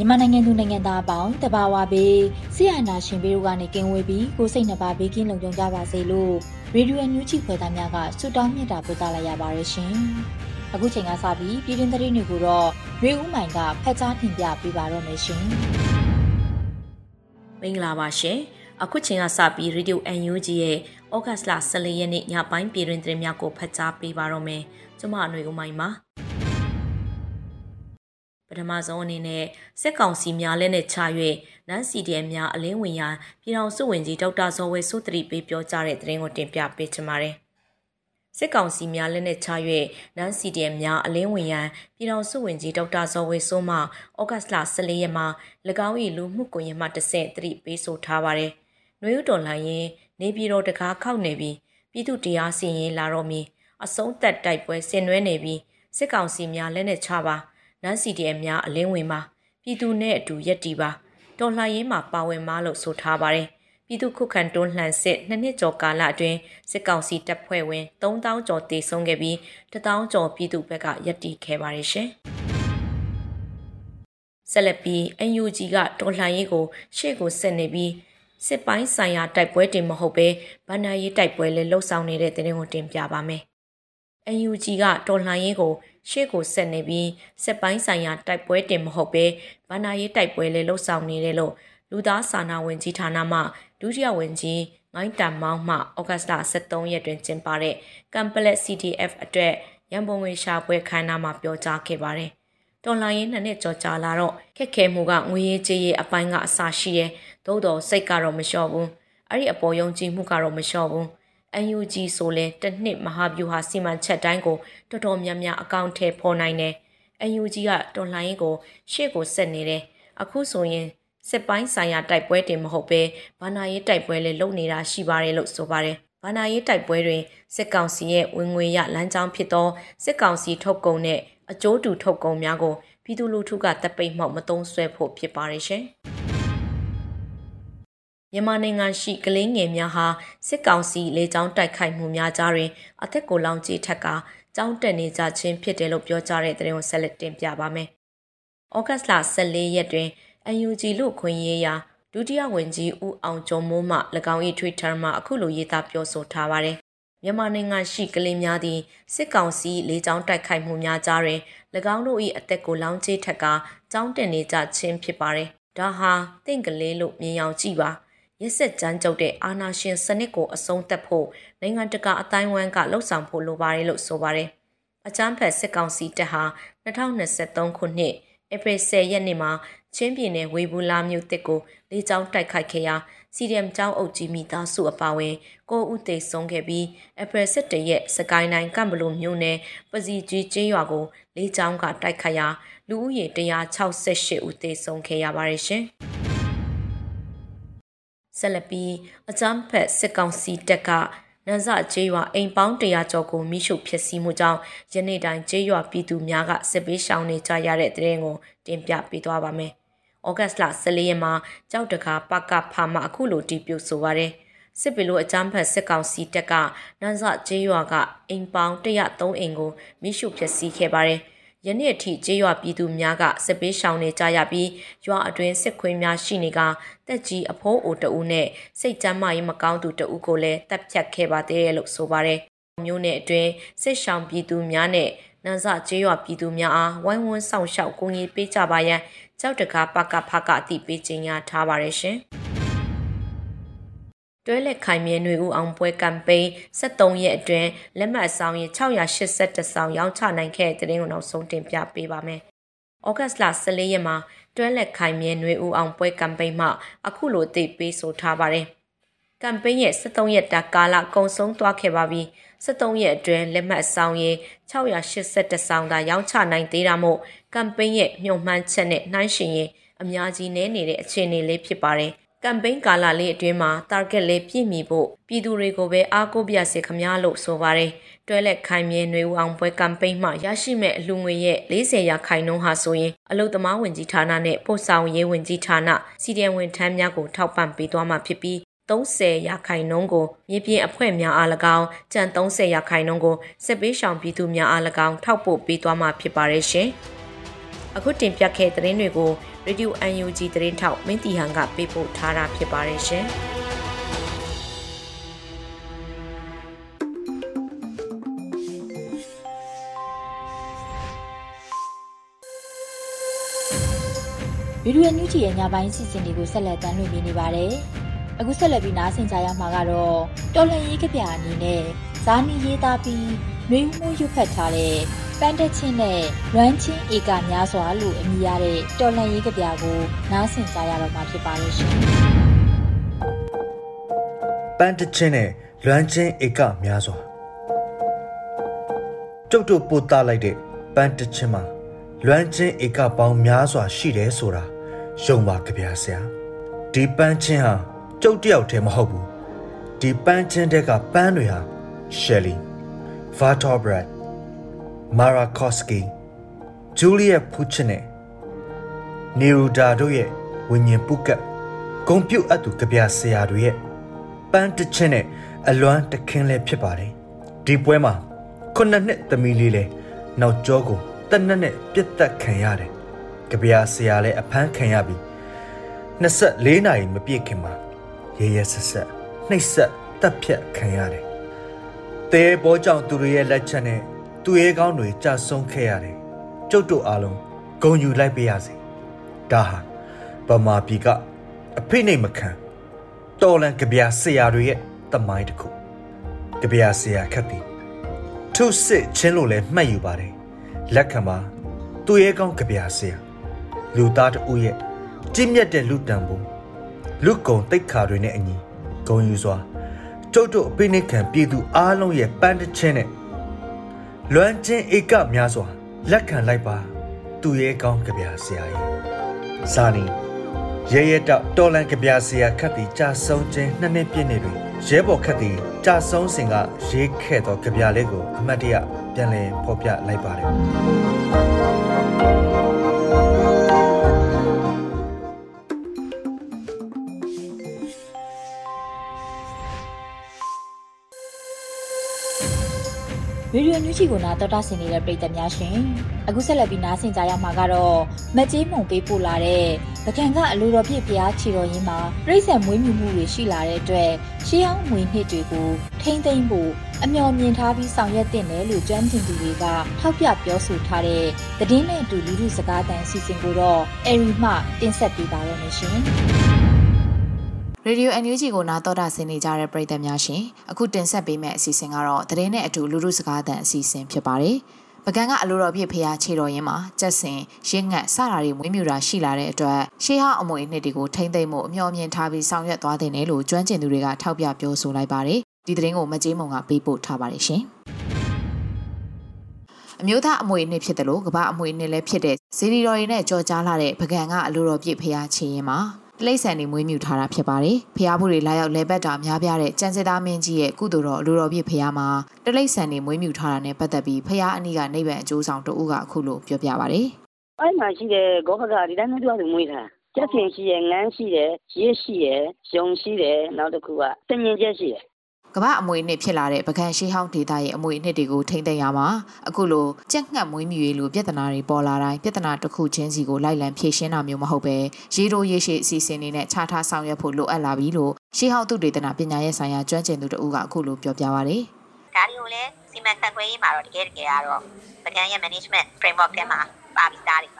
မြန်မာနိုင်ငံသူနိုင်ငံသားအပေါင်းတဘာဝဘေးဆရာနာရှင်ဘေးတို့ကနေကင်းဝေးပြီးကိုစိတ်နှပါဘေးကင်းလုံခြုံကြပါစေလို့ရေဒီယိုညူးချီဖွယ်သားများကဆုတောင်းမြတ်တာပို့သလာရပါတယ်ရှင်။အခုချိန်ကစပြီးပြည်တွင်းသတင်းတွေကိုတော့ရေဦးမိုင်ကဖတ်ကြားတင်ပြပေးပါတော့မယ်ရှင်။မင်္ဂလာပါရှင်။အခုချိန်ကစပြီးရေဒီယို UNG ရဲ့ဩဂတ်စ်လ14ရက်နေ့ညပိုင်းပြည်တွင်သတင်းများကိုဖတ်ကြားပေးပါတော့မယ်။ကျွန်မအနွေဦးမိုင်ပါ။ ပထမဆုံးအနေနဲ့စစ်ကောင်စီများလက်နဲ့ချ၍နန်းစီဒီအမ်များအလင်းဝင်ရာပြည်ထောင်စုဝင်ကြီးဒေါက်တာဇော်ဝဲစိုးတရီပေးပြောကြားတဲ့သတင်းကိုတင်ပြပေးချင်ပါတယ်။စစ်ကောင်စီများလက်နဲ့ချ၍နန်းစီဒီအမ်များအလင်းဝင်ရန်ပြည်ထောင်စုဝင်ကြီးဒေါက်တာဇော်ဝဲစိုးမှဩဂတ်စ်လ14ရက်မှာ၎င်း၏လူမှုကွန်ရက်မှတဆင့်တရီပေးဆိုထားပါတယ်။နှွေဦးတော်လှန်ရင်နေပြည်တော်တကားခောက်နေပြီးပြည်သူတရားစီရင်လာတော့မီအဆုံးသက်တိုက်ပွဲဆင်နွှဲနေပြီးစစ်ကောင်စီများလက်နဲ့ချပါ နန်းစီဒီအများအလင်းဝင်ပါပြည်သူနဲ့အတူရက်တီပါတော်လှန်ရေးမှာပါဝင်မလို့ဆိုထားပါတယ်ပြည်သူခုခံတွန်းလှန်စစ်နှစ်နှစ်ကျော်ကာလအတွင်းစစ်ကောင်စီတပ်ဖွဲ့ဝင်3000ကျော်တေဆုံးခဲ့ပြီး1000ကျော်ပြည်သူဘက်ကရက်တီခဲ့ပါတယ်ရှင်ဆက်လက်ပြီး UNG ကတော်လှန်ရေးကိုရှေ့ကိုဆက်နေပြီးစစ်ပိုင်းဆိုင်ရာတိုက်ပွဲတင်မဟုတ်ဘဲဗန္နာရေးတိုက်ပွဲလည်းလှုပ်ဆောင်နေတဲ့တဲ့ရင်ကိုတင်ပြပါမယ်။ UNG ကတော်လှန်ရေးကို ရှေ့ကိုဆက်နေပြီးစစ်ပိုင်းဆိုင်ရာတိုက်ပွဲတင်မဟုတ်ဘဲဗန္နာရေးတိုက်ပွဲလည်းလှုပ်ဆောင်နေတယ်လို့လူသားစာနာဝန်ကြီးဌာနမှဒုတိယဝန်ကြီးငိုင်းတန်မောင်းမှဩဂတ်လ23ရက်တွင်ကျင်းပတဲ့ကမ်ပလက် CTF အတွက်ရန်ပုံငွေရှာပွဲခမ်းနားမှာပြောကြားခဲ့ပါတယ်။တော်လိုင်းရင်နှစ်နှစ်ကြော်ကြာလာတော့ခက်ခဲမှုကငွေရေးကြေးရေးအပိုင်းကအစရှိရဲသို့တော်စိတ်ကတော့မလျှော့ဘူး။အဲ့ဒီအပေါ်ယုံကြည်မှုကတော့မလျှော့ဘူး။ UNG ဆိုလဲတစ်နှစ်မဟာဗျူဟာစီမံချက်တိုင်းကိုတော်တော်များများအကောင့်ထဲပေါ်နိုင်တယ်။ UNG ကတော်လှန်ရေးကိုရှေ့ကိုဆက်နေတယ်။အခုဆိုရင်စစ်ပိုင်းဆိုင်ရာတိုက်ပွဲတင်မဟုတ်ပဲဘာနာရေးတိုက်ပွဲလည်းလုပ်နေတာရှိပါတယ်လို့ဆိုပါတယ်။ဘာနာရေးတိုက်ပွဲတွင်စစ်ကောင်စီရဲ့ဝင်ငွေရလမ်းကြောင်းဖြစ်သောစစ်ကောင်စီထုတ်ကုန်နဲ့အကျိုးတူထုတ်ကုန်များကိုပြည်သူလူထုကတပ်ပိတ်မှောက်မသုံးဆွဲဖို့ဖြစ်ပါတယ်ရှင်။ မြန်မာနိုင်ငံရှိကလေးငယ်များဟာစစ်ကောင်စီလေကြောင်းတိုက်ခိုက်မှုများကြားတွင် အသက်ကိုလောင်ကြီးထက်ကကြောင်းတက်နေကြခြင်းဖြစ်တယ်လို့ပြောကြားတဲ့သတင်းကိုဆက်လက်တင်ပြပါမယ်။ဩဂတ်လ14ရက်တွင် UNG လူခွင့်ရေးရာဒုတိယဝန်ကြီးဦးအောင်ကျော်မိုးမှ၎င်း၏ Twitter မှာအခုလိုရေးသားပြောဆိုထားပါတယ်။မြန်မာနိုင်ငံရှိကလေးများသည်စစ်ကောင်စီလေကြောင်းတိုက်ခိုက်မှုများကြားတွင်၎င်းတို့၏အသက်ကိုလောင်ကြီးထက်ကကြောင်းတက်နေကြခြင်းဖြစ်ပါတယ်။ဒါဟာတင့်ကလေးလို့မြင်အောင်ကြည့်ပါ။ ရက်ဆက်ကြမ်းကြုတ်တဲ့အာဏာရှင်စနစ်ကိုအဆုံးသတ်ဖို့နိုင်ငံတကာအတိုင်းဝန်းကလှုံ့ဆော်ဖို့လိုပါတယ်လို့ဆိုပါတယ်။အကြမ်းဖက်စစ်ကောင်စီတပ်ဟာ2023ခုနှစ်ဧပြီ10ရက်နေ့မှာချင်းပြည်နယ်ဝေဘူးလာမြို့တစ်ကိုလေကြောင်းတိုက်ခိုက်ခဲ့ရာစီဒီအမ်ကျောင်းအုပ်ကြီးမိသားစုအပါအဝင်ကိုဦးသိဆုံးခဲ့ပြီးဧပြီ17ရက်စကိုင်းတိုင်းကမ်ဘလိုမြို့နယ်ပစီကြီးကျေးရွာကိုလေကြောင်းကတိုက်ခိုက်ရာလူဦးရေ168ဦးသေဆုံးခဲ့ရပါတယ်ရှင်။ ဆက်လက်ပြီးအကြမ်းဖက်စစ်ကောင်စီတပ်ကနန်းစကျေးရွာအိမ်ပေါင်း100ကျော်ကိုမိရှုဖျက်ဆီးမှုကြောင့်ယနေ့တိုင်းကျေးရွာပြည်သူများကစစ်ပေးရှောင်နေကြရတဲ့တဲ့ရင်ကိုတင်ပြပေးသွားပါမယ်။ဩဂတ်လ14ရက်မှာကြောက်တကာပကဖာမအခုလိုတီးပြဆိုပါရယ်စစ်ပီလိုအကြမ်းဖက်စစ်ကောင်စီတပ်ကနန်းစကျေးရွာကအိမ်ပေါင်း103အိမ်ကိုမိရှုဖျက်ဆီးခဲ့ပါတယ်။ ယနေ့အထိကျေးရွာပြည်သူများကစစ်ပေးရှောင်နေကြရပြီးရွာအတွင်းစစ်ခွေးများရှိနေကတက်ကြီးအဖိုးအိုတဦးနဲ့စိတ်ကြမ်းမာရေးမကောင်းသူတဦးကိုလည်းတပ်ဖြတ်ခဲ့ပါသေးတယ်လို့ဆိုပါတယ်မျိုးနယ်အတွင်းစစ်ရှောင်ပြည်သူများနဲ့နန်းစကျေးရွာပြည်သူများအားဝိုင်းဝန်းဆောင်ရှောက်ကူညီပေးကြပါရန်ကြောက်တကားပကဖကအတိပေးကြေညာထားပါတယ်ရှင်။ တွဲလက်ခိုင်မြဲຫນွေဦးအောင်ပွဲကမ်ပိန်း73ရက်အတွင်းလက်မှတ်ဆောင်ရင်682ဆောင်ရောင်းချနိုင်ခဲ့တဲ့တဲ့ရင်ကိုနောက်ဆုံးတင်ပြပေးပါမယ်။ဩဂတ်လ14ရက်မှာတွဲလက်ခိုင်မြဲຫນွေဦးအောင်ပွဲကမ်ပိန်းမှအခုလိုသိပေးဆိုထားပါတယ်။ကမ်ပိန်းရဲ့73ရက်တာကာလကုံဆုံးသွားခဲ့ပါပြီ။73ရက်အတွင်းလက်မှတ်ဆောင်ရင်682ဆောင်သာရောင်းချနိုင်သေးတာမို့ကမ်ပိန်းရဲ့ညှို့မှန်းချက်နဲ့နှိုင်းယှဉ်ရင်အများကြီးနည်းနေတဲ့အခြေအနေလေးဖြစ်ပါတယ်။ ကမ်ပိန်းကာလလေးအတွင်းမှာ target လေးပြည့်မီဖို့ပြည်သူတွေကိုပဲအားကိုးပြစေခမည်းလို့ဆိုပါတယ်။တွဲလက်ခိုင်မြဲຫນွေဦးအောင်ပွဲကမ်ပိန်းမှရရှိမဲ့အလူငွေရဲ့40ရာခိုင်နှုန်းဟာဆိုရင်အလုသမားဝင်ကြီးဌာနနဲ့ပို့ဆောင်ရေးဝင်ကြီးဌာနစီဒီအမ်ဝန်ထမ်းများကိုထောက်ပံ့ပေးသွားမှာဖြစ်ပြီး30ရာခိုင်နှုန်းကိုမြေပြင်အဖွဲ့များအား၎င်းကြံ30ရာခိုင်နှုန်းကိုစစ်ပေးရှောင်ပြည်သူများအား၎င်းထောက်ပို့ပေးသွားမှာဖြစ်ပါတယ်ရှင်။အခုတင်ပြခဲ့တဲ့သတင်းတွေကို Radio UNG သတင်းထောက်မင်းတီဟန်ကပေးပို့ထားတာဖြစ်ပါတယ်ရှင်။ဗီဒီယိုညူချီရဲ့ညပိုင်းစီစဉ်တွေကိုဆက်လက်တင်လွှင့်ပေးနေပါတယ်။အခုဆက်လက်ပြီးနားဆင်ကြရမှာကတော့တော်လန်ရေးကပြအနေနဲ့ ဇာနီရေးသားပြီးနှွေးမှုရွတ်ဖတ်ထားတဲ့ပန်းတချင်းနဲ့လွမ်းချင်းဧကများစွာလို့အမည်ရတဲ့တော်လန်ရေးကပြကိုနားဆင်ကြရတော့မှာဖြစ်ပါလို့ရှင်။ပန်းတချင်းနဲ့လွမ်းချင်းဧကများစွာကျုပ်တို့ပို့သားလိုက်တဲ့ပန်းတချင်းမှာလွမ်းချင်းဧကပေါင်းများစွာရှိတယ်ဆိုတာယုံပါကြပါဆရာဒီပန်းချင်းဟာကျုပ်တယောက်တည်းမဟုတ်ဘူးဒီပန်းချင်းတဲ့ကပန်းတွေဟာ Shelley Vertobrat Marakowski Julia Puchin နဲ့ Neruda တို့ရဲ့ဝိညာဉ်ပုကတ်ဂုံပြုတ်အပ်သူကြပြဆရာတွေရဲ့ပန်းတချင်းနဲ့အလွမ်းတခင်းလဲဖြစ်ပါတယ်ဒီပွဲမှာခုနှစ်နှစ်သမီးလေးလဲနောက်ကျောကိုတနက်နဲ့ပြစ်တက်ခံရတယ်။ကြပြာဆရာလည်းအဖမ်းခံရပြီး24နာရီမပြည့်ခင်မှာရဲရဲဆက်ဆက်နှိပ်စက်တပ်ဖြတ်ခံရတယ်။ တဲဘောကြောင့်သူတွေရဲ့လက်ချက်နဲ့သူရဲကောင်းတွေကြဆုံးခဲ့ရတယ်။ကျုပ်တို့အားလုံးဂုံယူလိုက်ပေးရစေ။ဒါဟာဗမာပြည်ကအဖိနှိမ်မခံတော်လန်ကြပြာဆရာတွေရဲ့တမိုင်းတစ်ခုကြပြာဆရာခတ်သည်ထုစစ်ချင်းလို့လည်းမှတ်ယူပါတယ်လက်ခံပါသူရဲကောင်းကြပြဆရာလူသားတူရဲ့ကြည်မြတ်တဲ့လူတံဖို့လူကုံတိတ်ခါတွေနဲ့အညီဂုံယူစွာ ကျုပ်တို့အပိနိခံပြည်သူအားလုံးရဲ့ပန်းတချင်းနဲ့လွမ်းချင်းဧကများစွာလက်ခံလိုက်ပါသူရဲကောင်းကြပြဆရာရဲ့ဇာနီရဲရဲတောက်တော်လန်ကြပြဆရာခတ်တီကြာဆုံးခြင်းနှစ်နှစ်ပြည့်နေပြီရဲဘော်ခတ်တီကြာဆုံးစဉ်ကရေးခဲ့သောကြပြလေးကိုအမတ်တရပြန်လည်ဖော်ပြလိုက်ပါတယ် ဗီဒီယိုညူချီကိုနာတော်တာဆင်နေတဲ့ပရိသတ်များရှင်အခုဆက်လက်ပြီးနားဆင်ကြရမှာကတော့မကြေးမုံပေးပို့လာတဲ့ပကံကအလိုတော်ပြည့်ဖျားချီတော်ရင်းမှာပြိဿမွေးမြူမှုတွေရှိလာတဲ့အတွက်ရှေးဟောင်းမွေနှစ်တွေကိုထိမ့်သိမ့်ဖို့အမျှော်မြင်ထားပြီးဆောင်ရွက်တင်တယ်လို့ကျွမ်းကျင်သူတွေကထောက်ပြပြောဆိုထားတဲ့သတင်းနဲ့အတူလူထုစကားသံအစီအစဉ်ကိုတော့အရီမှတင်ဆက်ပေးပါရမရှင် ရေဒီယို NUG ကိုနာတော်တာဆင်နေကြတဲ့ပရိသတ်များရှင်အခုတင်ဆက်ပေးမယ့်အစီအစဉ်ကတော့သတင်းနဲ့အတူလူလူစကားသံအစီအစဉ်ဖြစ်ပါတယ်။ပကံကအလိုတော်ပြည့်ဖျားခြေတော်ရင်းမှာကြက်စင်ရင်းငတ်စတာတွေမွေးမြူတာရှိလာတဲ့အတွက်ရှေးဟောင်းအမွေနှစ်တွေကိုထိမ့်သိမ့်မှုအမျှော်မြင်ထားပြီးဆောင်ရွက်သွားတဲ့နယ်လို့ကျွမ်းကျင်သူတွေကထောက်ပြပြောဆိုလိုက်ပါတယ်။ဒီသတင်းကိုမကြေးမုံကပေးပို့ထားပါတယ်ရှင်။အမျိုးသားအမွေနှစ်ဖြစ်တယ်လို့ကမ္ဘာအမွေနှစ်လည်းဖြစ်တဲ့ဇီရီတော်ရီနဲ့ကြော်ကြားလာတဲ့ပကံကအလိုတော်ပြည့်ဖျားခြေရင်မှာ တိလိษံတွေမွေးမြူထားတာဖြစ်ပါတယ်။ဖျားဖို့တွေလာရောက်လဲပတ်တာများပြားတဲ့ကျန်စစ်သားမင်းကြီးရဲ့ကုသိုလ်တော်အလိုတော်ပြည့်ဖျားမှာတိလိษံတွေမွေးမြူထားတာနဲ့ပတ်သက်ပြီးဖျားအနီးကနိဗ္ဗာန်အကျိုးဆောင်တဦးကအခုလိုပြောပြပါဗျ။အဲ့မှာရှိတဲ့ဂောဘကဒီတိုင်းမျိုးသူမွေးထား။ကျက်စင်ရှိတယ်၊ငန်းရှိတယ်၊ရစ်ရှိတယ်၊ရုံရှိတယ်နောက်တစ်ခုကတငင်ကျက်ရှိတယ် ကမ္ဘာအမွေနှစ်ဖြစ်လာတဲ့ပကံရှိဟောင်းဒေသရဲ့အမွေနှစ်တွေကိုထိမ့်သိမ်းရမှာအခုလိုကြက်ငှက်မွေးမြူရေးလိုပြဿနာတွေပေါ်လာတိုင်းပြဿနာတစ်ခုချင်းစီကိုလိုက်လံဖြေရှင်းတာမျိုးမဟုတ်ပဲရေတိုရေရှည်အစီအစဉ်တွေနဲ့ခြားထားဆောင်ရွက်ဖို့လိုအပ်လာပြီလို့ရှိဟောင်းသူဒေသနာပညာရေးဆိုင်ရာကျွမ်းကျင်သူတို့ကအခုလိုပြောပြပါဗျဒါတွေကိုလည်းစီမံခန့်ခွဲရေးမှာတော့တကယ်တကယ်ကတော့ပကံရဲ့ management framework ထဲမှာပါပြီးသားတွေပါ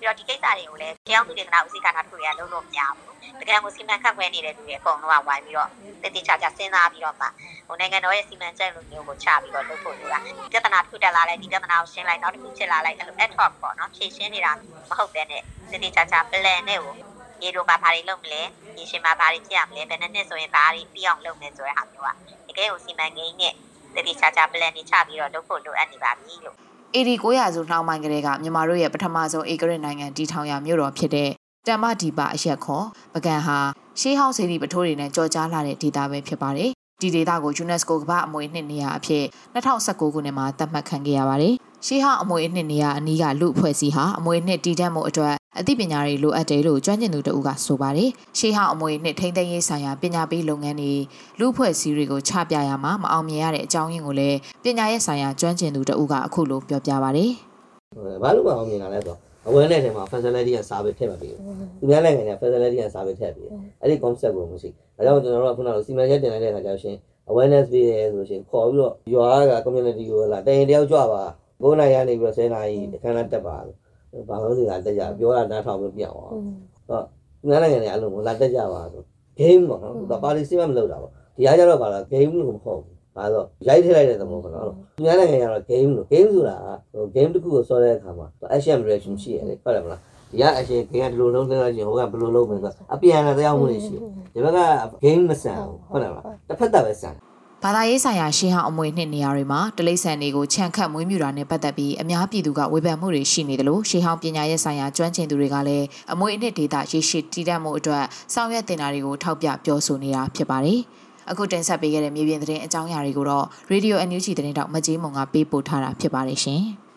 ပြီးတော့ဒီကိစ္စတွေကိုလည်းတရားမှုဒေသနာဦးစီးဌာနတစ်ခုရလုံးလို့မရဘူးပကံကိုစီမံခန့်ခွဲနေတဲ့လူတွေအကုန်လုံးကဝိုင်းပြီးတော့တည်တည်ချာချာစဉ်းစားပြီးတော့မှဟိုနိုင်ငံတော်ရဲ့စီမံချက်လိုမျိုးကိုချပြီးတော့လုပ်ဖို့လိုတာပြဿနာတစ်ခုတက်လာလိုက်ဒီပြဿနာကိုရှင်းလိုက်နောက်တစ်ခုဖြစ်လာလိုက်အဲ့လို ad hoc ပေါ့နော်ဖြည့်ရှင်းနေတာမဟုတ်တဲ့နဲ့တည်တည်ချာချာ plan နဲ့ကိုရေတို့မှာဘာတွေလုပ်မလဲရေရှင်မှာဘာတွေဖြစ်ရမလဲဘယ်နှစ်နှစ်ဆိုရင်ဘာတွေပြီးအောင်လုပ်မယ်ဆိုတဲ့ဟာမျိုးကတကယ်ကိုစီမံကိန်းနဲ့တတိချာချာ plan တွေချပြီးတော့လုပ်ဖို့လိုအပ်နေပါပြီလို့ AD 900စုနှောင်းပိုင်းကလေးကမြန်မာတို့ရဲ့ပထမဆုံးဧကရနိုင်ငံတည်ထောင်ရာမြို့တော်ဖြစ်တဲ့တမ္မဒီပါအရက်ခေါ်ပကံဟာရှေးဟောင်းစေတီပထိုးတွေနဲ့ကြော်ကြားလာတဲ့ဒေသပဲဖြစ်ပါတယ်။ဒီဒေသကို UNESCO ကမ္ဘာအမွေနှစ်နေရာအဖြစ်2019ခုနှစ်မှာသတ်မှတ်ခံခဲ့ရပါတယ်။ရှေးဟောင်းအမွေနှစ်နေရာအနီးကလူအဖွဲ့အစည်းဟာအမွေနှစ်တည်တတ်မှုအတွက် အသိပညာတွေလိုအပ်တယ်လို့ကျွမ်းကျင်သူတဦးကဆိုပါတယ်။ရှေးဟောင်းအမွေနှစ်ထိန်းသိမ်းရေးဆိုင်ရာပညာပေးလုပ်ငန်းတွေလူအဖွဲ့အစည်းတွေကိုချပြရမှာမအောင်မြင်ရတဲ့အကြောင်းရင်းကိုလည်းပညာရေးဆိုင်ရာကျွမ်းကျင်သူတဦးကအခုလိုပြောပြပါတယ်။ဘာလို့မအောင်မြင်တာလဲဆိုတော့ awareness ထဲမှာ facility က service ထည့်မပေးဘူးသူများနိုင်ငံက facility က service ထည့်ပေးတယ်အဲ့ဒီ concept ကိုမရှိဒါကြောင့်ကျွန်တော်တို့ကခုနကစီမံချက်တင်လိုက်တဲ့အခါကျတော့ရှင် awareness ပေးရဲဆိုရှင်ခေါ်ပြီးတော့ရွာက community ကိုလာတရင်တယောက်ကြွပါ9နိုင်ရနေပြီးတော့10နိုင်အခန်းသားတက်ပါ ဘာလို့စီကတက်ကြပြောတာနားထောင်ပြီးပြောင်းအောင်ဟုတ်သူများနိုင်ငံတွေအဲ့လိုလာတက်ကြပါဆို game ပေါ့နော်သူက participate မလုပ်တာပေါ့ဒီအားကြတော့ပါလား game လို့မဟုတ်ဘူးဒါဆိုရိုက်ထည့်လိုက်တဲ့သဘောပေါ့နော်သူများနိုင်ငံကတော့ game လို့ game ဆိုတာဟို game တစ်ခုကိုဆော်တဲ့အခါမှာ action reaction ရှိရတယ်ဟုတ်တယ်မလားဒီက action ခင်ဗျာဒီလိုလုံးလုံးလိုက်ချင်းဟိုကဘယ်လိုလုပ်မလဲဆိုအပြန်အလှန်တရားမှုတွေရှိတယ်ဒီဘက်က game မဆန်ဘူးဟုတ်တယ်မလားတစ်ဖက်သက်ပဲဆန် ဘာသာရေးဆိုင်ရာရှေးဟောင်းအမွေနှစ်နေရာတွေမှာတလိษံတွေကိုခြံခတ်မွေးမြူတာနဲ့ပတ်သက်ပြီးအများပြည်သူကဝေဖန်မှုတွေရှိနေတယ်လို့ရှေးဟောင်းပညာရေးဆိုင်ရာကျွမ်းကျင်သူတွေကလည်းအမွေအနှစ်ဒေတာရေရှည်တည်တတ်မှုအတွက်ဆောင်ရွက်တင်တာတွေကိုထောက်ပြပြောဆိုနေတာဖြစ်ပါတယ်။အခုတင်ဆက်ပေးခဲ့တဲ့မြေပြင်သတင်းအကြောင်းအရာတွေကိုတော့ Radio NUG သတင်းတောက်မကြီးမုံကပေးပို့ထားတာဖြစ်ပါတယ်ရှင်။။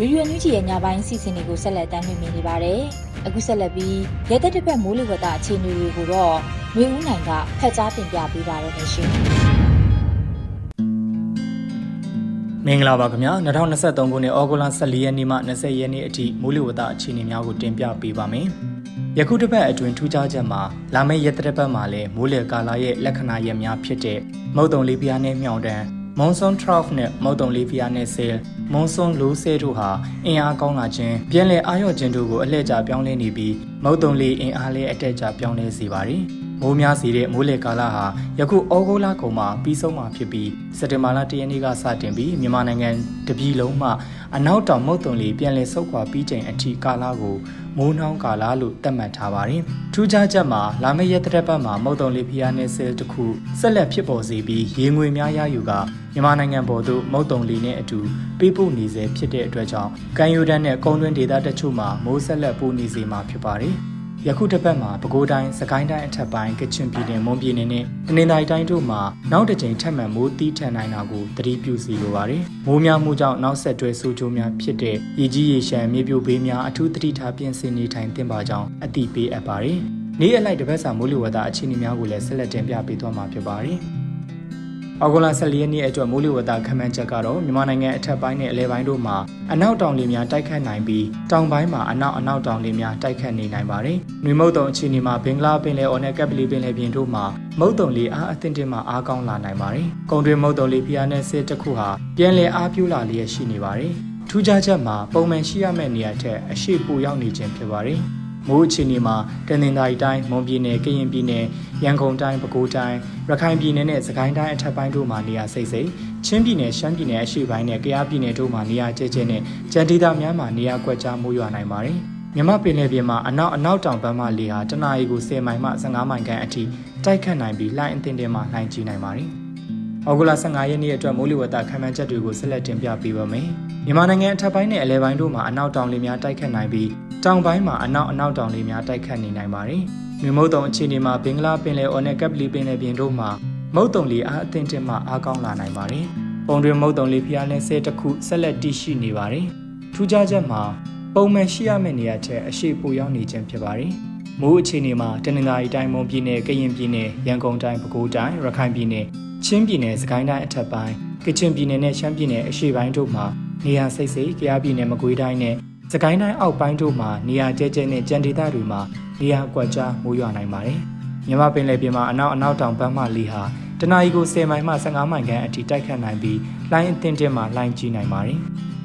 ရေဒီယိုညူဂျီရဲ့ညပိုင်းစီစဉ်တွေကိုဆက်လက်တင်ပြနေပါတယ်။အခုဆက်လက်ပြီးရဲတပ်တစ်ပတ်မိုးလေဝသအခြေအနေတွေကိုတော့မျိုးဦးနိုင်ကဖတ်ကြားတင်ပြပေးပါရမရှင်။မင်္ဂလာပါခင်ဗျာ2023ခုနှစ်ဩဂုတ်လ14ရက်နေ့မှ20ရက်နေ့အထိမိုးလေဝသအခြေအနေများကိုတင်ပြပေးပါမယ်။ယခုတစ်ပတ်အတွင်းထူးခြားချက်မှာလာမယ့်ရက်တစ်ပတ်မှာလည်းမိုးလေကာလာရဲ့လက္ခဏာရက်များဖြစ်တဲ့မုတ်တုံလေးပြားနဲ့မြောင်တန်း မွန်ဆွန်12နဲ့မုတ်တုံလေးပြားနဲ့ဆဲမွန်ဆွန်လိုးဆဲတို့ဟာအင်အားကောင်းလာခြင်းပြန်လည်အာရုံခြင်းတို့ကိုအလှည့်ကျပြောင်းလဲနေပြီးမုတ်တုံလေးအင်အားလေးအတက်ကျပြောင်းလဲစေပါတယ်။ မိုးများစေတဲ့မိုးလေကာလဟာယခုဩဂုတ်လကုန်မှာပြီးဆုံးမှာဖြစ်ပြီးစက်တင်ဘာလ၁ရက်နေ့ကစတင်ပြီးမြန်မာနိုင်ငံတပြည်လုံးမှာအနောက်တောင်မုတ်တုံလေးပြန်လည်ဆုတ်ခွာပြီးချိန်အထိကာလကိုမိုးနှောင်းကာလလို့သတ်မှတ်ထားပါတယ်။ထူးခြားချက်မှာလာမယ့်ရက်တစ်ပတ်မှာမုတ်တုံလေးဖျားနေဆဲတစ်ခုဆက်လက်ဖြစ်ပေါ်စေပြီးရေငွေများရယူကမြန်မာနိုင်ငံပေါ်သို့မုတ်တုံလေးနဲ့အတူပေးပို့နေစေဖြစ်တဲ့အတွက်ကြောင့်ကမ်းရိုးတန်းနဲ့ကုန်းတွင်းဒေသတချို့မှာမိုးဆက်လက်ပို့နေစေမှာဖြစ်ပါတယ်။ ယခုတစ်ပတ်မှာပဲခူးတိုင်းစကိုင်းတိုင်းအထက်ပိုင်းကချင်ပြည်နယ်မွန်ပြည်နယ်နဲ့တနင်္သာရီတိုင်းတို့မှာနောက်တစ်ကြိမ်ထပ်မံမိုးတီးထန်နိုင်တာကိုသတိပြုစီလိုပါတယ်။မိုးများမှုကြောင့်နောက်ဆက်တွဲဆိုးကျိုးများဖြစ်တဲ့ရေကြီးရေရှမ်းမြေပြိုဘေးများအထူးသတိထားပြင်ဆင်နေထိုင်သင့်ပါကြောင်းအသိပေးအပ်ပါတယ်။နေ့အလိုက်တစ်ပတ်စာမိုးလေဝသအခြေအနေများကိုလည်းဆက်လက်တင်ပြပေးသွားမှာဖြစ်ပါတယ်။ အော်ဂိုလာ14ရက်နေ့အတွက်မိုးလေဝသခန့်မှန်းချက်ကတော့မြန်မာနိုင်ငံအထက်ပိုင်းနဲ့အလဲပိုင်းတို့မှာအနောက်တောင်လေများတိုက်ခတ်နိုင်ပြီးတောင်ပိုင်းမှာအနောက်အနောက်တောင်လေများတိုက်ခတ်နေနိုင်ပါတယ်။နှွေမုတ်တုံအခြေအနေမှာဘင်္ဂလားပင်လယ်အော်နဲ့ကပ်ပလီပင်လယ်ပြင်တို့မှာမုတ်တုံလေအားအသင့်တင်မှအားကောင်းလာနိုင်ပါတယ်။ကုံတွင်မုတ်တုံလေဖျားနဲ့စစ်တစ်ခုဟာပြန်လည်အားပြူလာလျက်ရှိနေပါတယ်။ထူးခြားချက်မှာပုံမှန်ရှိရမယ့်နေရာထက်အရှိပူရောက်နေခြင်းဖြစ်ပါတယ်။ မိုးအခြေအနေမှာတနင်္သာရီတိုင်းမွန်ပြည်နယ်ကရင်ပြည်နယ်ရန်ကုန်တိုင်းပဲခူးတိုင်းရခိုင်ပြည်နယ်နဲ့စကိုင်းတိုင်းအထက်ပိုင်းတို့မှာနေရာစိတ်စိတ်ချင်းပြည်နယ်ရှမ်းပြည်နယ်အရှေ့ပိုင်းနဲ့ကယားပြည်နယ်တို့မှာနေရာကျဲကျဲနဲ့ကြံဒေသများမှာနေရာကွက်ကြားမိုးရွာနိုင်ပါတယ်မြမပင်လယ်ပြင်မှာအနောက်အနောက်တောင်ဘက်မှလေဟာတနအီကို10မိုင်မှ15မိုင်ခန့်အထိတိုက်ခတ်နိုင်ပြီးလှိုင်းအသင်တင်မှလှိုင်းကြီးနိုင်ပါတယ်။ဩဂုတ်လ15ရက်နေ့အတွက်မိုးလေဝသခန့်မှန်းချက်တွေကိုဆက်လက်တင်ပြပေးပါမယ်။မြန်မာနိုင်ငံအထက်ပိုင်းနဲ့အလဲပိုင်းတို့မှာအနောက်တောင်လေများတိုက်ခတ်နိုင်ပြီး တောင်ပိုင်းမှာအနောက်အနောက်တောင်လေများတိုက်ခတ်နေနိုင်ပါတယ်။မြမုတ်တုံအခြေအနေမှာဘင်္ဂလားပင်လယ်အော်နဲ့ကပ်ပလီပင်လယ်ပြင်တို့မှာမုတ်တုံလေအားအသင့်တင်မှအားကောင်းလာနိုင်ပါတယ်။ပုံတွင်မုတ်တုံလေဖျားလဲဆဲတစ်ခုဆက်လက်တည်ရှိနေပါတယ်။ထူးခြားချက်မှာပုံမှန်ရှိရမယ့်နေရာထက်အရှိပိုရောက်နေခြင်းဖြစ်ပါတယ်။မိုးအခြေအနေမှာတနင်္သာရီတိုင်းမွန်ပြည်နယ်ကရင်ပြည်နယ်ရန်ကုန်တိုင်းပဲခူးတိုင်းရခိုင်ပြည်နယ်ချင်းပြည်နယ်စကိုင်းတိုင်းအထက်ပိုင်းကချင်ပြည်နယ်နဲ့ရှမ်းပြည်နယ်အရှေ့ပိုင်းတို့မှာနေရာစိတ်စိတ်၊ကြားပြည်နယ်မကွေးတိုင်းနဲ့ စကိုင်းတိုင်းအောက်ပိုင်းတို့မှာနေရာကျဲကျဲနဲ့ကြံဒေသတွေမှာနေရာကွက်ကြားမိုးရွာနိုင်ပါတယ်။မြမပင်လယ်ပြင်မှာအနောက်အနောက်တောင်ဘက်မှလေဟာတနအီကို10မိုင်မှ15မိုင်ခန့်အထိတိုက်ခတ်နိုင်ပြီးလိုင်းအသင်းတင်မှလိုင်းကြီးနိုင်ပါတယ်။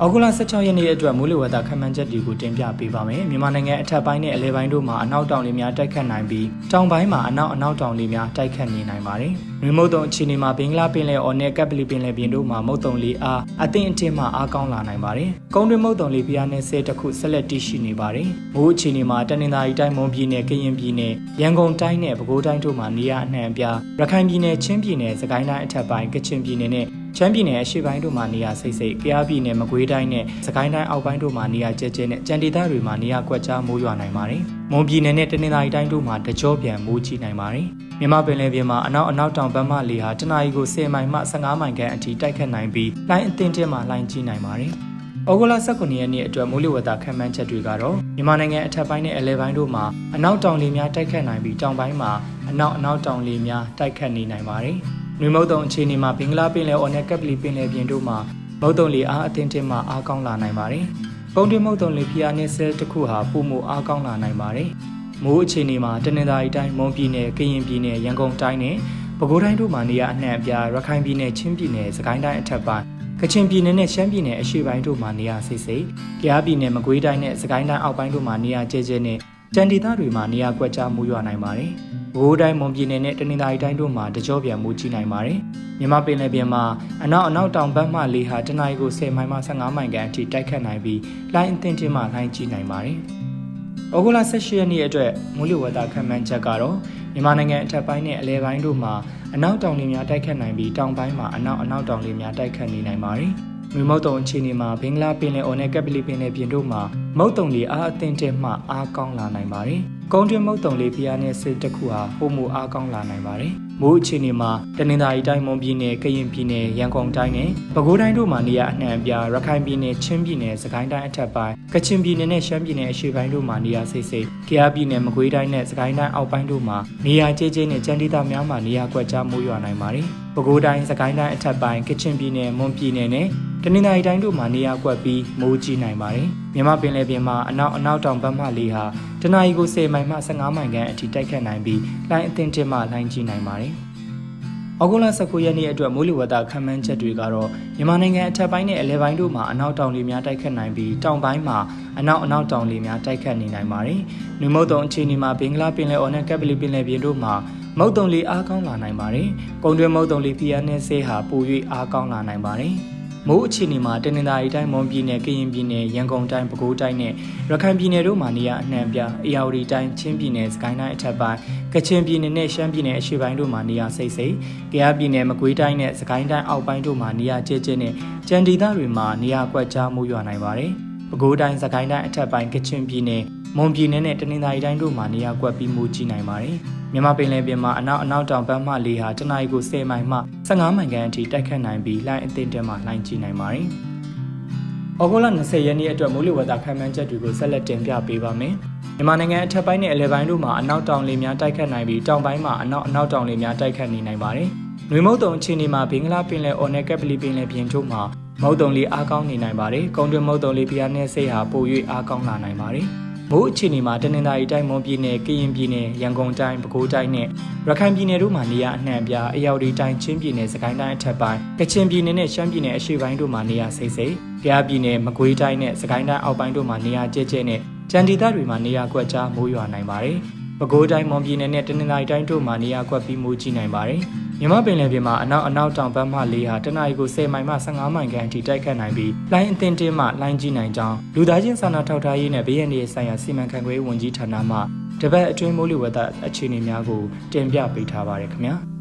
အောက်ဂူလာ16ရက်နေ့အတွက်မိုးလေဝသခန့်မှန်းချက်တွေကိုတင်ပြပေးပါမယ်။မြန်မာနိုင်ငံအထက်ပိုင်းနဲ့အလယ်ပိုင်းတို့မှာအနောက်တောင်လေများတိုက်ခတ်နိုင်ပြီးတောင်ပိုင်းမှာအနောက်အနောက်တောင်လေများတိုက်ခတ်နေနိုင်ပါတယ်။နွေမုတ်တုံအခြေအနေမှာဘင်္ဂလားပင်လယ်အော်နဲ့ကပ်ပလီပင်လယ်ပြင်တို့မှာမုတ်တုံလေအားအသင့်အတင်းမှအားကောင်းလာနိုင်ပါတယ်။ကုန်းတွင်းမုတ်တုံလေပြားနဲ့ဆဲတစ်ခုဆက်လက်တည်ရှိနေပါတယ်။မိုးအခြေအနေမှာတနင်္သာရီတိုင်းမွန်ပြည်နယ်ကရင်ပြည်နယ်ရန်ကုန်တိုင်းနဲ့ပဲခူးတိုင်းတို့မှာနေရာအနှံ့အပြားရခိုင်ပြည်နယ်ချင်းပြည်နယ်စကိုင်းတိုင်းအထက်ပိုင်းကချင်ပြည်နယ်နဲ့ ချမ်းပြည်နယ်အရှေ့ပိုင်းတို့မှာနေရာစိတ်စိတ်၊ကယားပြည်နယ်မကွေးတိုင်းနဲ့စကိုင်းတိုင်းအောက်ပိုင်းတို့မှာနေရာကျဲကျဲနဲ့ကြံဒေသတွေမှာနေရာကွက်ကြားမိုးရွာနိုင်ပါတယ်။မွန်ပြည်နယ်နဲ့တနင်္သာရီတိုင်းတို့မှာတကြောပြန်မိုးကြီးနိုင်ပါတယ်။မြမပင်လယ်ပြင်မှာအနောက်အနောက်တောင်ဘက်မှလေဟာတနအီကို10မိုင်မှ15မိုင်ခန့်အထိတိုက်ခတ်နိုင်ပြီးလိုင်းအသင်းတင်းမှာလိုင်းကြီးနိုင်ပါတယ်။ဩဂုတ်လ19ရက်နေ့အတွက်မိုးလေဝသခန့်မှန်းချက်တွေကတော့မြန်မာနိုင်ငံအထက်ပိုင်းနဲ့အလယ်ပိုင်းတို့မှာအနောက်တောင်လေများတိုက်ခတ်နိုင်ပြီးတောင်ပိုင်းမှာအနောက်အနောက်တောင်လေများတိုက်ခတ်နေနိုင်ပါတယ်။ နွေမုတ်တုံအခြေအနေမှာဘင်္ဂလားပင်လယ်အော်နဲ့ကပ်ပလီပင်လယ်ပြင်တို့မှာမုတ်တုံလေအားအသင်းတင်မှအားကောင်းလာနိုင်ပါတယ်။ပုံတွင်းမုတ်တုံလေဖျားနဲ့ဆဲတစ်ခုဟာပုံမှုအားကောင်းလာနိုင်ပါတယ်။မိုးအခြေအနေမှာတနင်္သာရီတိုင်းမွန်ပြည်နယ်ကရင်ပြည်နယ်ရန်ကုန်တိုင်းနဲ့ပဲခူးတိုင်းတို့မှာနေရာအနှံ့အပြားရခိုင်ပြည်နယ်ချင်းပြည်နယ်စကိုင်းတိုင်းအထက်ပိုင်းကချင်ပြည်နယ်နဲ့ရှမ်းပြည်နယ်အရှေ့ပိုင်းတို့မှာနေရာစိတ်စိတ်၊ကြားပြည်နယ်မကွေးတိုင်းနဲ့စကိုင်းတိုင်းအောက်ပိုင်းတို့မှာနေရာကျဲကျဲနဲ့ ကြံဒေသတွေမှာနေရာကွက်ကြားမူရွာနိုင်ပါတယ်။ဘိုးတိုင်းမွန်ပြည်နယ်နဲ့တနင်္သာရီတိုင်းတို့မှာတကြောပြန်မူကြီးနိုင်ပါတယ်။မြမပင်လယ်ပြင်မှာအနောက်အနောက်တောင်ဘက်မှလေဟာတနအီကို10မိုင်မှ15မိုင်ခန့်အထိတိုက်ခတ်နိုင်ပြီးလိုင်းအသင်းချင်းမှလိုင်းကြီးနိုင်ပါတယ်။ဩဂုတ်လ18ရက်နေ့အတွက်မူလဝသခန့်မှန်းချက်ကတော့မြန်မာနိုင်ငံအထက်ပိုင်းနဲ့အလဲပိုင်းတို့မှာအနောက်တောင်လေများတိုက်ခတ်နိုင်ပြီးတောင်ပိုင်းမှာအနောက်အနောက်တောင်လေများတိုက်ခတ်နေနိုင်ပါတယ်။ မြမုတ်တုံအခြေအနေမှာဘင်္ဂလားပင်လယ်အော်နဲ့ကပ်ပလီပင်လယ်ပြင်တို့မှာမုတ်တုံလေအားအသင့်တဲ့မှအားကောင်းလာနိုင်ပါတယ်။ကုန်းတွင်းမုတ်တုံလေးဖျားနဲ့စစ်တစ်ခုဟာပုံမှုအားကောင်းလာနိုင်ပါတယ်။မိုးအခြေအနေမှာတနင်္သာရီတိုင်းမွန်ပြည်နယ်၊ကရင်ပြည်နယ်၊ရန်ကုန်တိုင်းနဲ့ပဲခူးတိုင်းတို့မှာနေရာအနှံ့အပြားရခိုင်ပြည်နယ်၊ချင်းပြည်နယ်၊စကိုင်းတိုင်းအထက်ပိုင်း၊ကချင်ပြည်နယ်နဲ့ရှမ်းပြည်နယ်အရှေ့ပိုင်းတို့မှာနေရာစိတ်စိတ်၊ကယားပြည်နယ်၊မကွေးတိုင်းနဲ့စကိုင်းတိုင်းအောက်ပိုင်းတို့မှာနေရာကျဲကျဲနဲ့ကြံဒေသများမှာနေရာကွက်ကြားမိုးရွာနိုင်ပါတယ်။ပဲခူးတိုင်း၊စကိုင်းတိုင်းအထက်ပိုင်း၊ကချင်ပြည်နယ်၊မွန်ပြည်နယ်နဲ့ တနင်္သာရီတိုင်းတို့မှာနေရာကွက်ပြီးမိုးကြီးနိုင်ပါတယ်။မြန်မာပင်လယ်ပြင်မှာအနောက်အနောက်တောင်ဘက်မှလေဟာတနအီကို10မိုင်မှ15မိုင်ခန့်အထိတိုက်ခတ်နိုင်ပြီးလိုင်းအသင်းတင်မှလိုင်းကြီးနိုင်ပါတယ်။ဩဂုတ်လ19ရက်နေ့အတွက်မိုးလေဝသခန့်မှန်းချက်တွေကတော့မြန်မာနိုင်ငံအထက်ပိုင်းနဲ့အလယ်ပိုင်းတို့မှာအနောက်တောင်လေများတိုက်ခတ်နိုင်ပြီးတောင်ပိုင်းမှာအနောက်အနောက်တောင်လေများတိုက်ခတ်နေနိုင်ပါတယ်။နွေမုတ်တုံအခြေအနေမှာဘင်္ဂလားပင်လယ်အော်နဲ့ကပ်ပလီပင်လယ်ပြင်တို့မှာမုတ်တုံလေအားကောင်းလာနိုင်ပါတယ်။ကုန်းတွင်းမုတ်တုံလေဖီယာနဲ့ဆေးဟာပို၍အားကောင်းလာနိုင်ပါတယ်။ မိုးအခြေအနေမှာတနင်္သာရီတိုင်းမွန်ပြည်နယ်ကရင်ပြည်နယ်ရန်ကုန်တိုင်းပဲခူးတိုင်းနဲ့ရခိုင်ပြည်နယ်တို့မှာနေရာအနှံ့ပြအေရဝတီတိုင်းချင်းပြည်နယ်စကိုင်းတိုင်းအထက်ပိုင်းကချင်ပြည်နယ်နဲ့ရှမ်းပြည်နယ်အရှေ့ပိုင်းတို့မှာနေရာစိတ်စိတ်ကယားပြည်နယ်မကွေးတိုင်းနဲ့စကိုင်းတိုင်းအောက်ပိုင်းတို့မှာနေရာကျဲကျဲနဲ့ကြံဒေသတွေမှာနေရာကွက်ကြားမိုးရွာနိုင်ပါတယ် ပဲခူးတိုင်းစကိုင်းတိုင်းအထက်ပိုင်းကချင်ပြည်နယ်မွန်ပြည်နယ်နဲ့တနင်္သာရီတိုင်းတို့မှာနေရာကွက်ပြီးမိုးကြီးနိုင်ပါတယ်မြန်မာပင်လယ်ပြင်မှာအနောက်အနောက်တောင်ဘက်မှလေဟာတနအီကို10မိုင်မှ15မိုင်ခန့်အထိတိုက်ခတ်နိုင်ပြီးလှိုင်းအသင့်တဲမှလှိုင်းကြီးနိုင်ပါတယ်။ဩဂုတ်လ20ရက်နေ့အတွက်မိုးလေဝသခန့်မှန်းချက်တွေကိုဆက်လက်တင်ပြပေးပါမယ်။မြန်မာနိုင်ငံအထက်ပိုင်းနဲ့အလယ်ပိုင်းတို့မှာအနောက်တောင်လေများတိုက်ခတ်နိုင်ပြီးတောင်ပိုင်းမှာအနောက်အနောက်တောင်လေများတိုက်ခတ်နေနိုင်ပါတယ်။နွေမုတ်တုံအခြေအနေမှာဘင်္ဂလားပင်လယ်အော်နဲ့ကပ်ပလီပင်လယ်ပြင်တို့မှာ မုတ်တုံလေးအားကောင်းနေနိုင်ပါတယ်။ကုန်းတွင်းမုတ်တုံလေးဖျားနဲ့စိတ်ဟာပို၍အားကောင်းလာနိုင်ပါတယ်။မိုးအခြေအနေမှာတနင်္သာရီတိုင်းမွန်ပြည်နယ်ကရင်ပြည်နယ်ရန်ကုန်တိုင်းပဲခူးတိုင်းနဲ့ရခိုင်ပြည်နယ်တို့မှာနေရာအနှံ့ပြားအရောက်ဒီတိုင်းချင်းပြည်နယ်စကိုင်းတိုင်းအထက်ပိုင်းကချင်ပြည်နယ်နဲ့ရှမ်းပြည်နယ်အရှေ့ပိုင်းတို့မှာနေရာစိတ်စိတ်ကယားပြည်နယ်မကွေးတိုင်းနဲ့စကိုင်းတိုင်းအောက်ပိုင်းတို့မှာနေရာကျဲကျဲနဲ့ကြံဒေသတွေမှာနေရာကွက်ကြားမိုးရွာနိုင်ပါတယ်။ ပဲခူးတိုင်းမွန်ပြည်နယ်နဲ့တနင်္သာရီတိုင်းတို့မှာနေရာကွက်ပြီးမိုးကြီးနိုင်ပါတယ်။မြမပင်လယ်ပြင်မှာအနောက်အနောက်တောင်ဘက်မှလေဟာတနအီကို10မိုင်မှ15မိုင်ခန့်အထိတိုက်ခတ်နိုင်ပြီးလိုင်းအသင်းတင်းမှလိုင်းကြီးနိုင်ကြောင်းလူသားချင်းစာနာထောက်ထားရေးနဲ့ဘေးရန်ရေးဆိုင်ရာစီမံခန့်ခွဲရေးဝန်ကြီးဌာနမှတပတ်အတွင်းမိုးလေဝသအခြေအနေများကိုတင်ပြပေးထားပါရခင်ဗျာ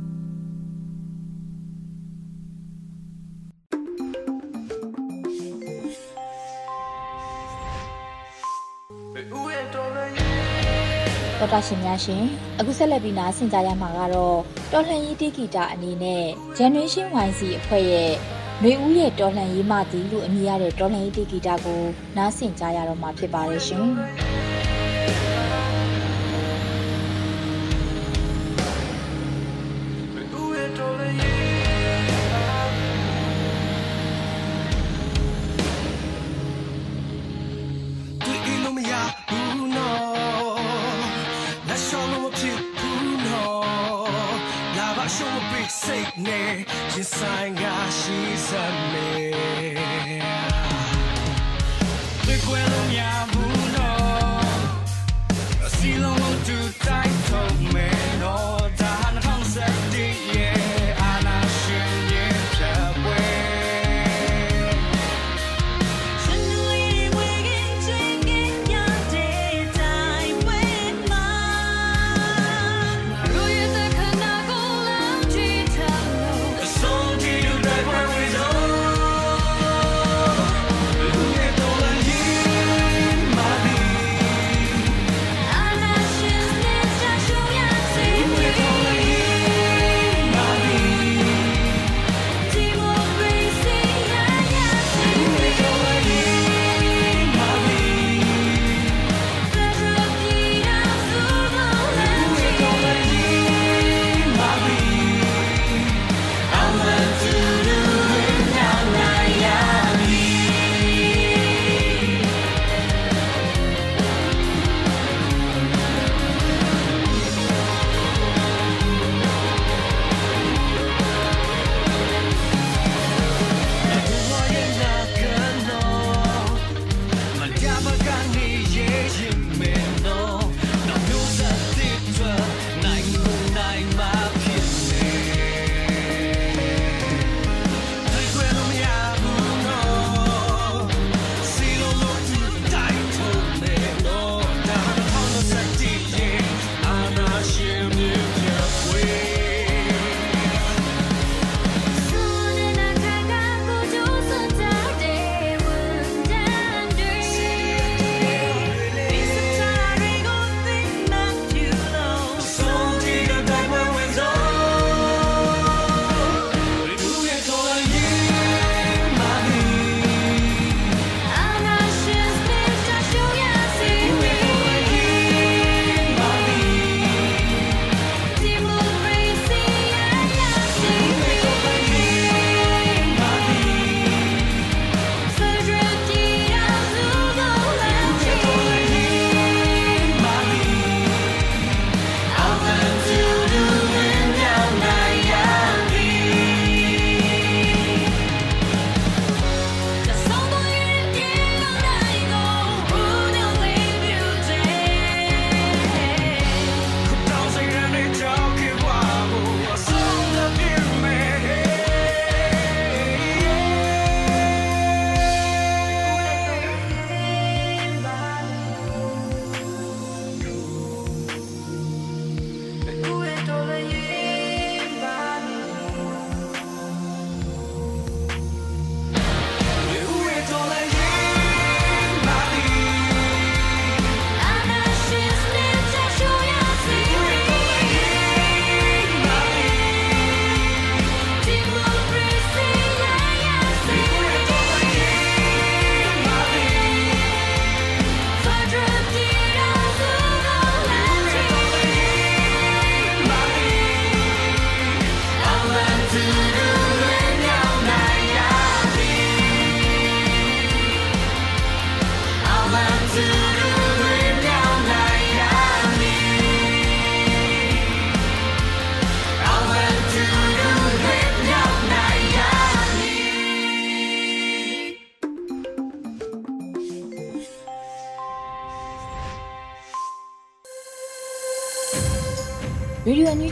တော်တာရှင်များရှင်အခုဆက်လက်ပြီးနားဆင်ကြရမှာကတော့တော်လှန်ရေးတိဂီတာအနေနဲ့ Generation YC အဖွဲ့ရဲ့နှွေဦးရဲ့တော်လှန်ရေးမှသည်လို့အမည်ရတဲ့တော်လှန်ရေးတိဂီတာကိုနားဆင်ကြရတော့မှာဖြစ်ပါတယ်ရှင်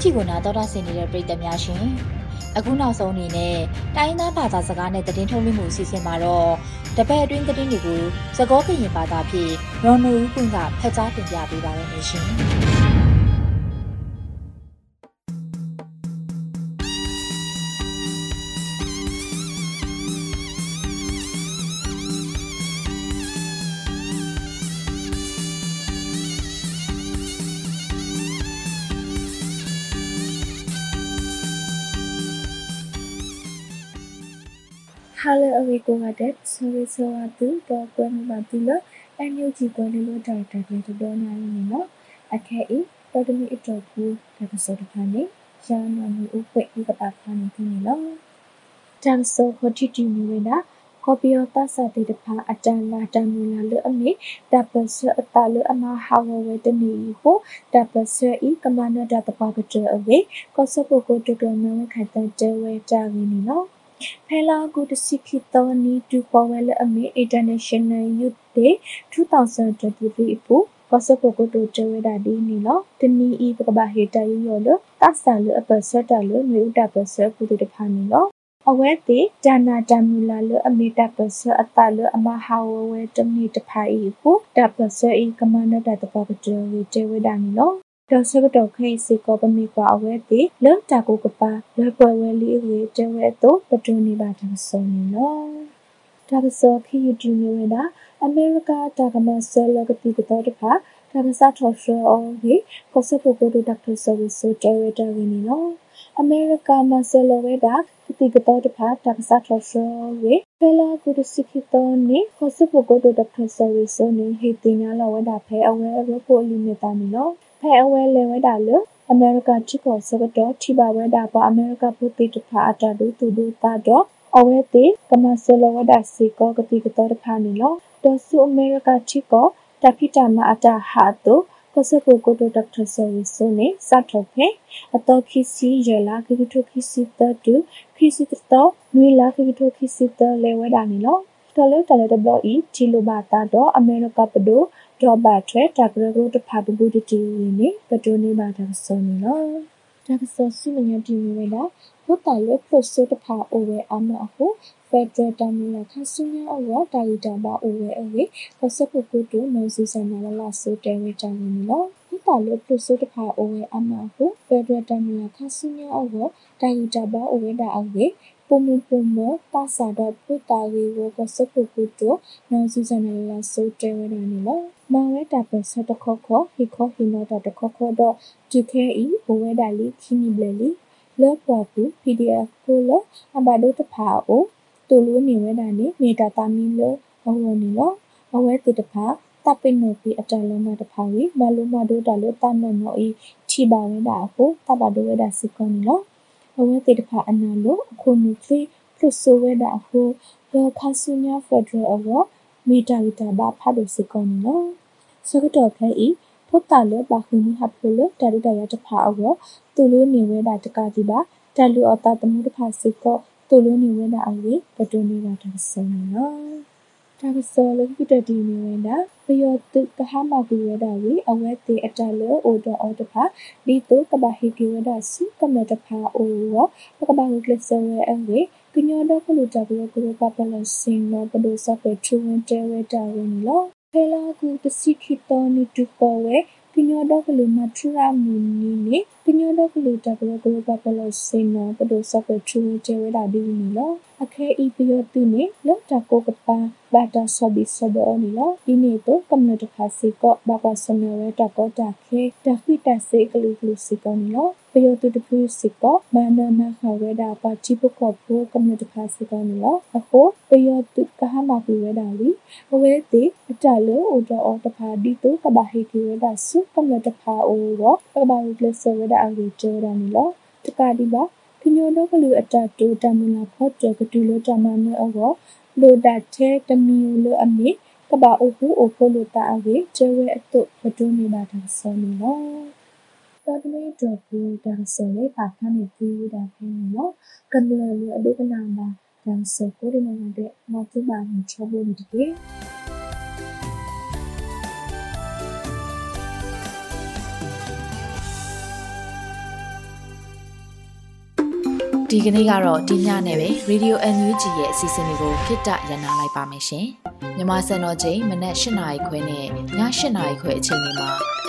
ရေဒီယိုအန်ယူဂျီကိုနာတော်တာဆင်နေတဲ့ပရိသတ်များရှင်အခုနောက်ဆုံးအနေနဲ့တိုင်းသားဘာသာစကားနဲ့သတင်းထုတ်လွှင့်မှုအစီအစဉ်မှာတော့တပတ်အတွင်းသတင်းတွေကိုသကောကရင်ဘာသာဖြင့်ရော်နိုဦးကွန်းကဖတ်ကြားတင်ပြပေးပါရမရှင် Hello everyone, sorry so atu to kwen ba tu lo anyu ji ko le lo da da de to do na ni no akhe i to de mi ito ku da to so da ne ya no ni u kwe i ka pa pa ni tu ni lo tan so ho ti ti ni we na ကော်ပီယိုတာစာတေတဖာအတန်လာတမူလာလအမေတပစအတလအမဟာဝဝတနီဟုတပစဤကမနဒတပကတအဝေကောစပုကိုတကမဝခတတဲဝဲတာဝင်းနီနော် ဖဲလာကူတစီခီတောနီတူပေါ်ဝဲလအမေ International Youth Day 2023ပူကောစပုကိုတိုတဲဝဲတာဒီနီနော်တနီဤပကဘာဟေတာယူရောလတဆာလအပစတလမြေဥတပစပူတတဖာနီနော်အဝဲတိဒါနာတမူလာလအမီတပစအတလအမဟာဝဝဲတမီတဖိုင်ဟုတပစဤကမနတတပကတဝေတေဝဒနီလော တော်စကတော့ခိစီကောပမီကွာအဝဲတိလောတာကိုကပါလွယ်ပွဲဝဲလီဝေတေဝဲတော့ပတူနီပါတဆုံနီလောဒါပစောခိယူဒီနီဝဲတာအမေရိကတာကမဆဲလကတိကတော့တဖာဒါပစာထော်ရှောအော်ဟေကောစပိုကိုဒိုဒေါက်တာဆာဗစ်ဆိုတေဝဲတာဝီနီလောအမေရိကမဆဲလဝဲတာတိကတော်တဖာတက္ကသထောဆောဝေဖဲလာကုဒစိခိတောနိခစပကိုဒဒဖဆဝေဆိုနိဟေတင်ညာလဝဒဖဲအဝဲရဖို့လီမီတာနီလော ဖဲအဝဲလေဝဒလအမေရိကချစ်ကိုစကတော့ထိပါဝဲတာပေါ်အမေရိကပုတိတဖာအတာဒူတူဒူတာတော့အဝဲတိကမဆလဝဒစီကောကတိကတော်တဖာနီလောတော့စုအမေရိကချစ်ကိုတခိတမအတာဟာတုကစပုကိုတိုဒေါက်တာဆယ်ဆုနေစထုတ်ဖေအတော်ခိစီရလာခိထုခိစီတတူခိစီတတော်နွေလာခိထုခိစီတလေဝဒနီလောတော်လေတော်လေဒဘလီချီလိုဘာတာတော့အမေရိကပဒို ဒေါ်ဘာထရတာဂရဂရုတဖာပဘူတီဝင်းနေပတိုနေဘာတာဆုနေလောဒါကဆောစီမညာတီဝဲလာဘုတာလေပရိုဆိုတဖာအိုဝဲအမဟုဖက်ဒရယ်တမီလာခဆူညာအဝတာရီတဘာအိုဝဲအဝေကစပုကုတုနိုစီဆန်နာလာဆိုတဲဝဲတမီလောဒီတာလို့ပလုစုတဖာအိုဝဲအမဟုဖက်ဒရယ်တမီလာခဆူညာအဝတာရီတဘာအိုဝဲတာအဝေ ပုံမပုံမပါစာတော့ဖုတာရီဝကစပုကုတုနိုစီဆန်နာလာဆိုတဲဝဲတာနီလောမဝဲတာပစတခခဟီခဟီနောတခခတော့ဂျူခဲဤဘဝဲတာလီခီနီဘလလီလောပေါ်ပူ PDF ကိုလအဘဒိုတဖာအိုတူလူနေဝဲတာနေမေတာတာမီလအဝနီလောအဝဲတိတဖာတပ်ပိနိုပီအတလုံးမတဖာဝီမလူမဒိုတလူတနနောဤချီပါဝဲတာဟုတဘဒိုဝဲတာစကွန်လော အဝဲတိတဖာအနာလိုအခုနုဖေဖလုဆိုဝဲတာဟုလောခါဆူညာဖက်ဒရယ်အဝမီတာဝီတာဘာဖာဒိုစကွန်လောစကတော့ခဲဤဖုတ်တာလဘာခုနီဟပ်ဖလတာရတရတဖာအဝတူလူနေဝဲတာတကတိပါတလူအတာတမှုတဖာစကောတူလူနေဝဲတာအဝေပတူနေတာတဆုံနော် ဒါကစောလို့ပြတတီနေဝဲတာပယောတုကဟမကူဝဲတာဝေအဝဲတေအတလောအိုတော်အော်တဖာဒီတုကဘာဟိကေဝဲတာစုကမတဖာအိုရောကဘာကလဆဝဲအဝေကညောတော့ကလူတဘရကရပပလစင်နောပဒုစပေထူဝင်တဲဝဲတာဝင်လောဖဲလာကူတစီခိတောနီတူပေါ်ဝဲ ကညောတော့ကလူမထူရာမူနီနေကညောတော့ကလူတဘရကရပပလစင်နောပဒုစပေထူဝင်တဲဝဲတာဒီနီလောအခဲဤပယောတုနေလောတကိုကပါဘာတာဆဘိဆဘအနီလောဒီနေတော့ကမ္နတခါစီကောဘာပါစမေဝဲတကောတာခဲတခိတဆေကလူကလူစီကောနီလော ပယောတုတပူစီကောမန္ဒနာခဝဲတာပါချိပကောဖိုကမ္နတခါစီကောနီလောအခုပယောတုကဟမပူဝဲတာလီအဝဲတိအတလောအိုတော်အော်တဖာဒီတုကဘာဟေကီဝဲတာစုကမ္နတခါအိုရောကဘာဝကလဆဝဲတာအဝေကျော်တာနီလောတကဒီပါကညိုတော့ကလူအတတူတမနာဖော့တဲ့ကတူလို့တမနဲအောလိုဒတ်တဲ့တမီလိုအမေကဘာအိုဟူအိုဖိုလိုတာအဝေကျဝဲအတုဘဒုနေလာတာဆောနေလော တော်တမေတော့ဘူးဒါဆိုလေပါခမ်းနေပြီးတာခင်းနော်ကံလလိုအဒုကနာမှာဒါဆိုကိုဒီမှာတဲ့မတူပါမချဘူးဒီကေဒီကနေ့ကတော့ဒီညနဲ့ပဲ Radio NUG ရဲ့အစီအစဉ်လေးကိုခਿੱတရနာလိုက်ပါမယ်ရှင်။မြမစံတော်ချိန်မနက်၈နာရီခွဲနဲ့ည၈နာရီခွဲအချိန်တွေမှာ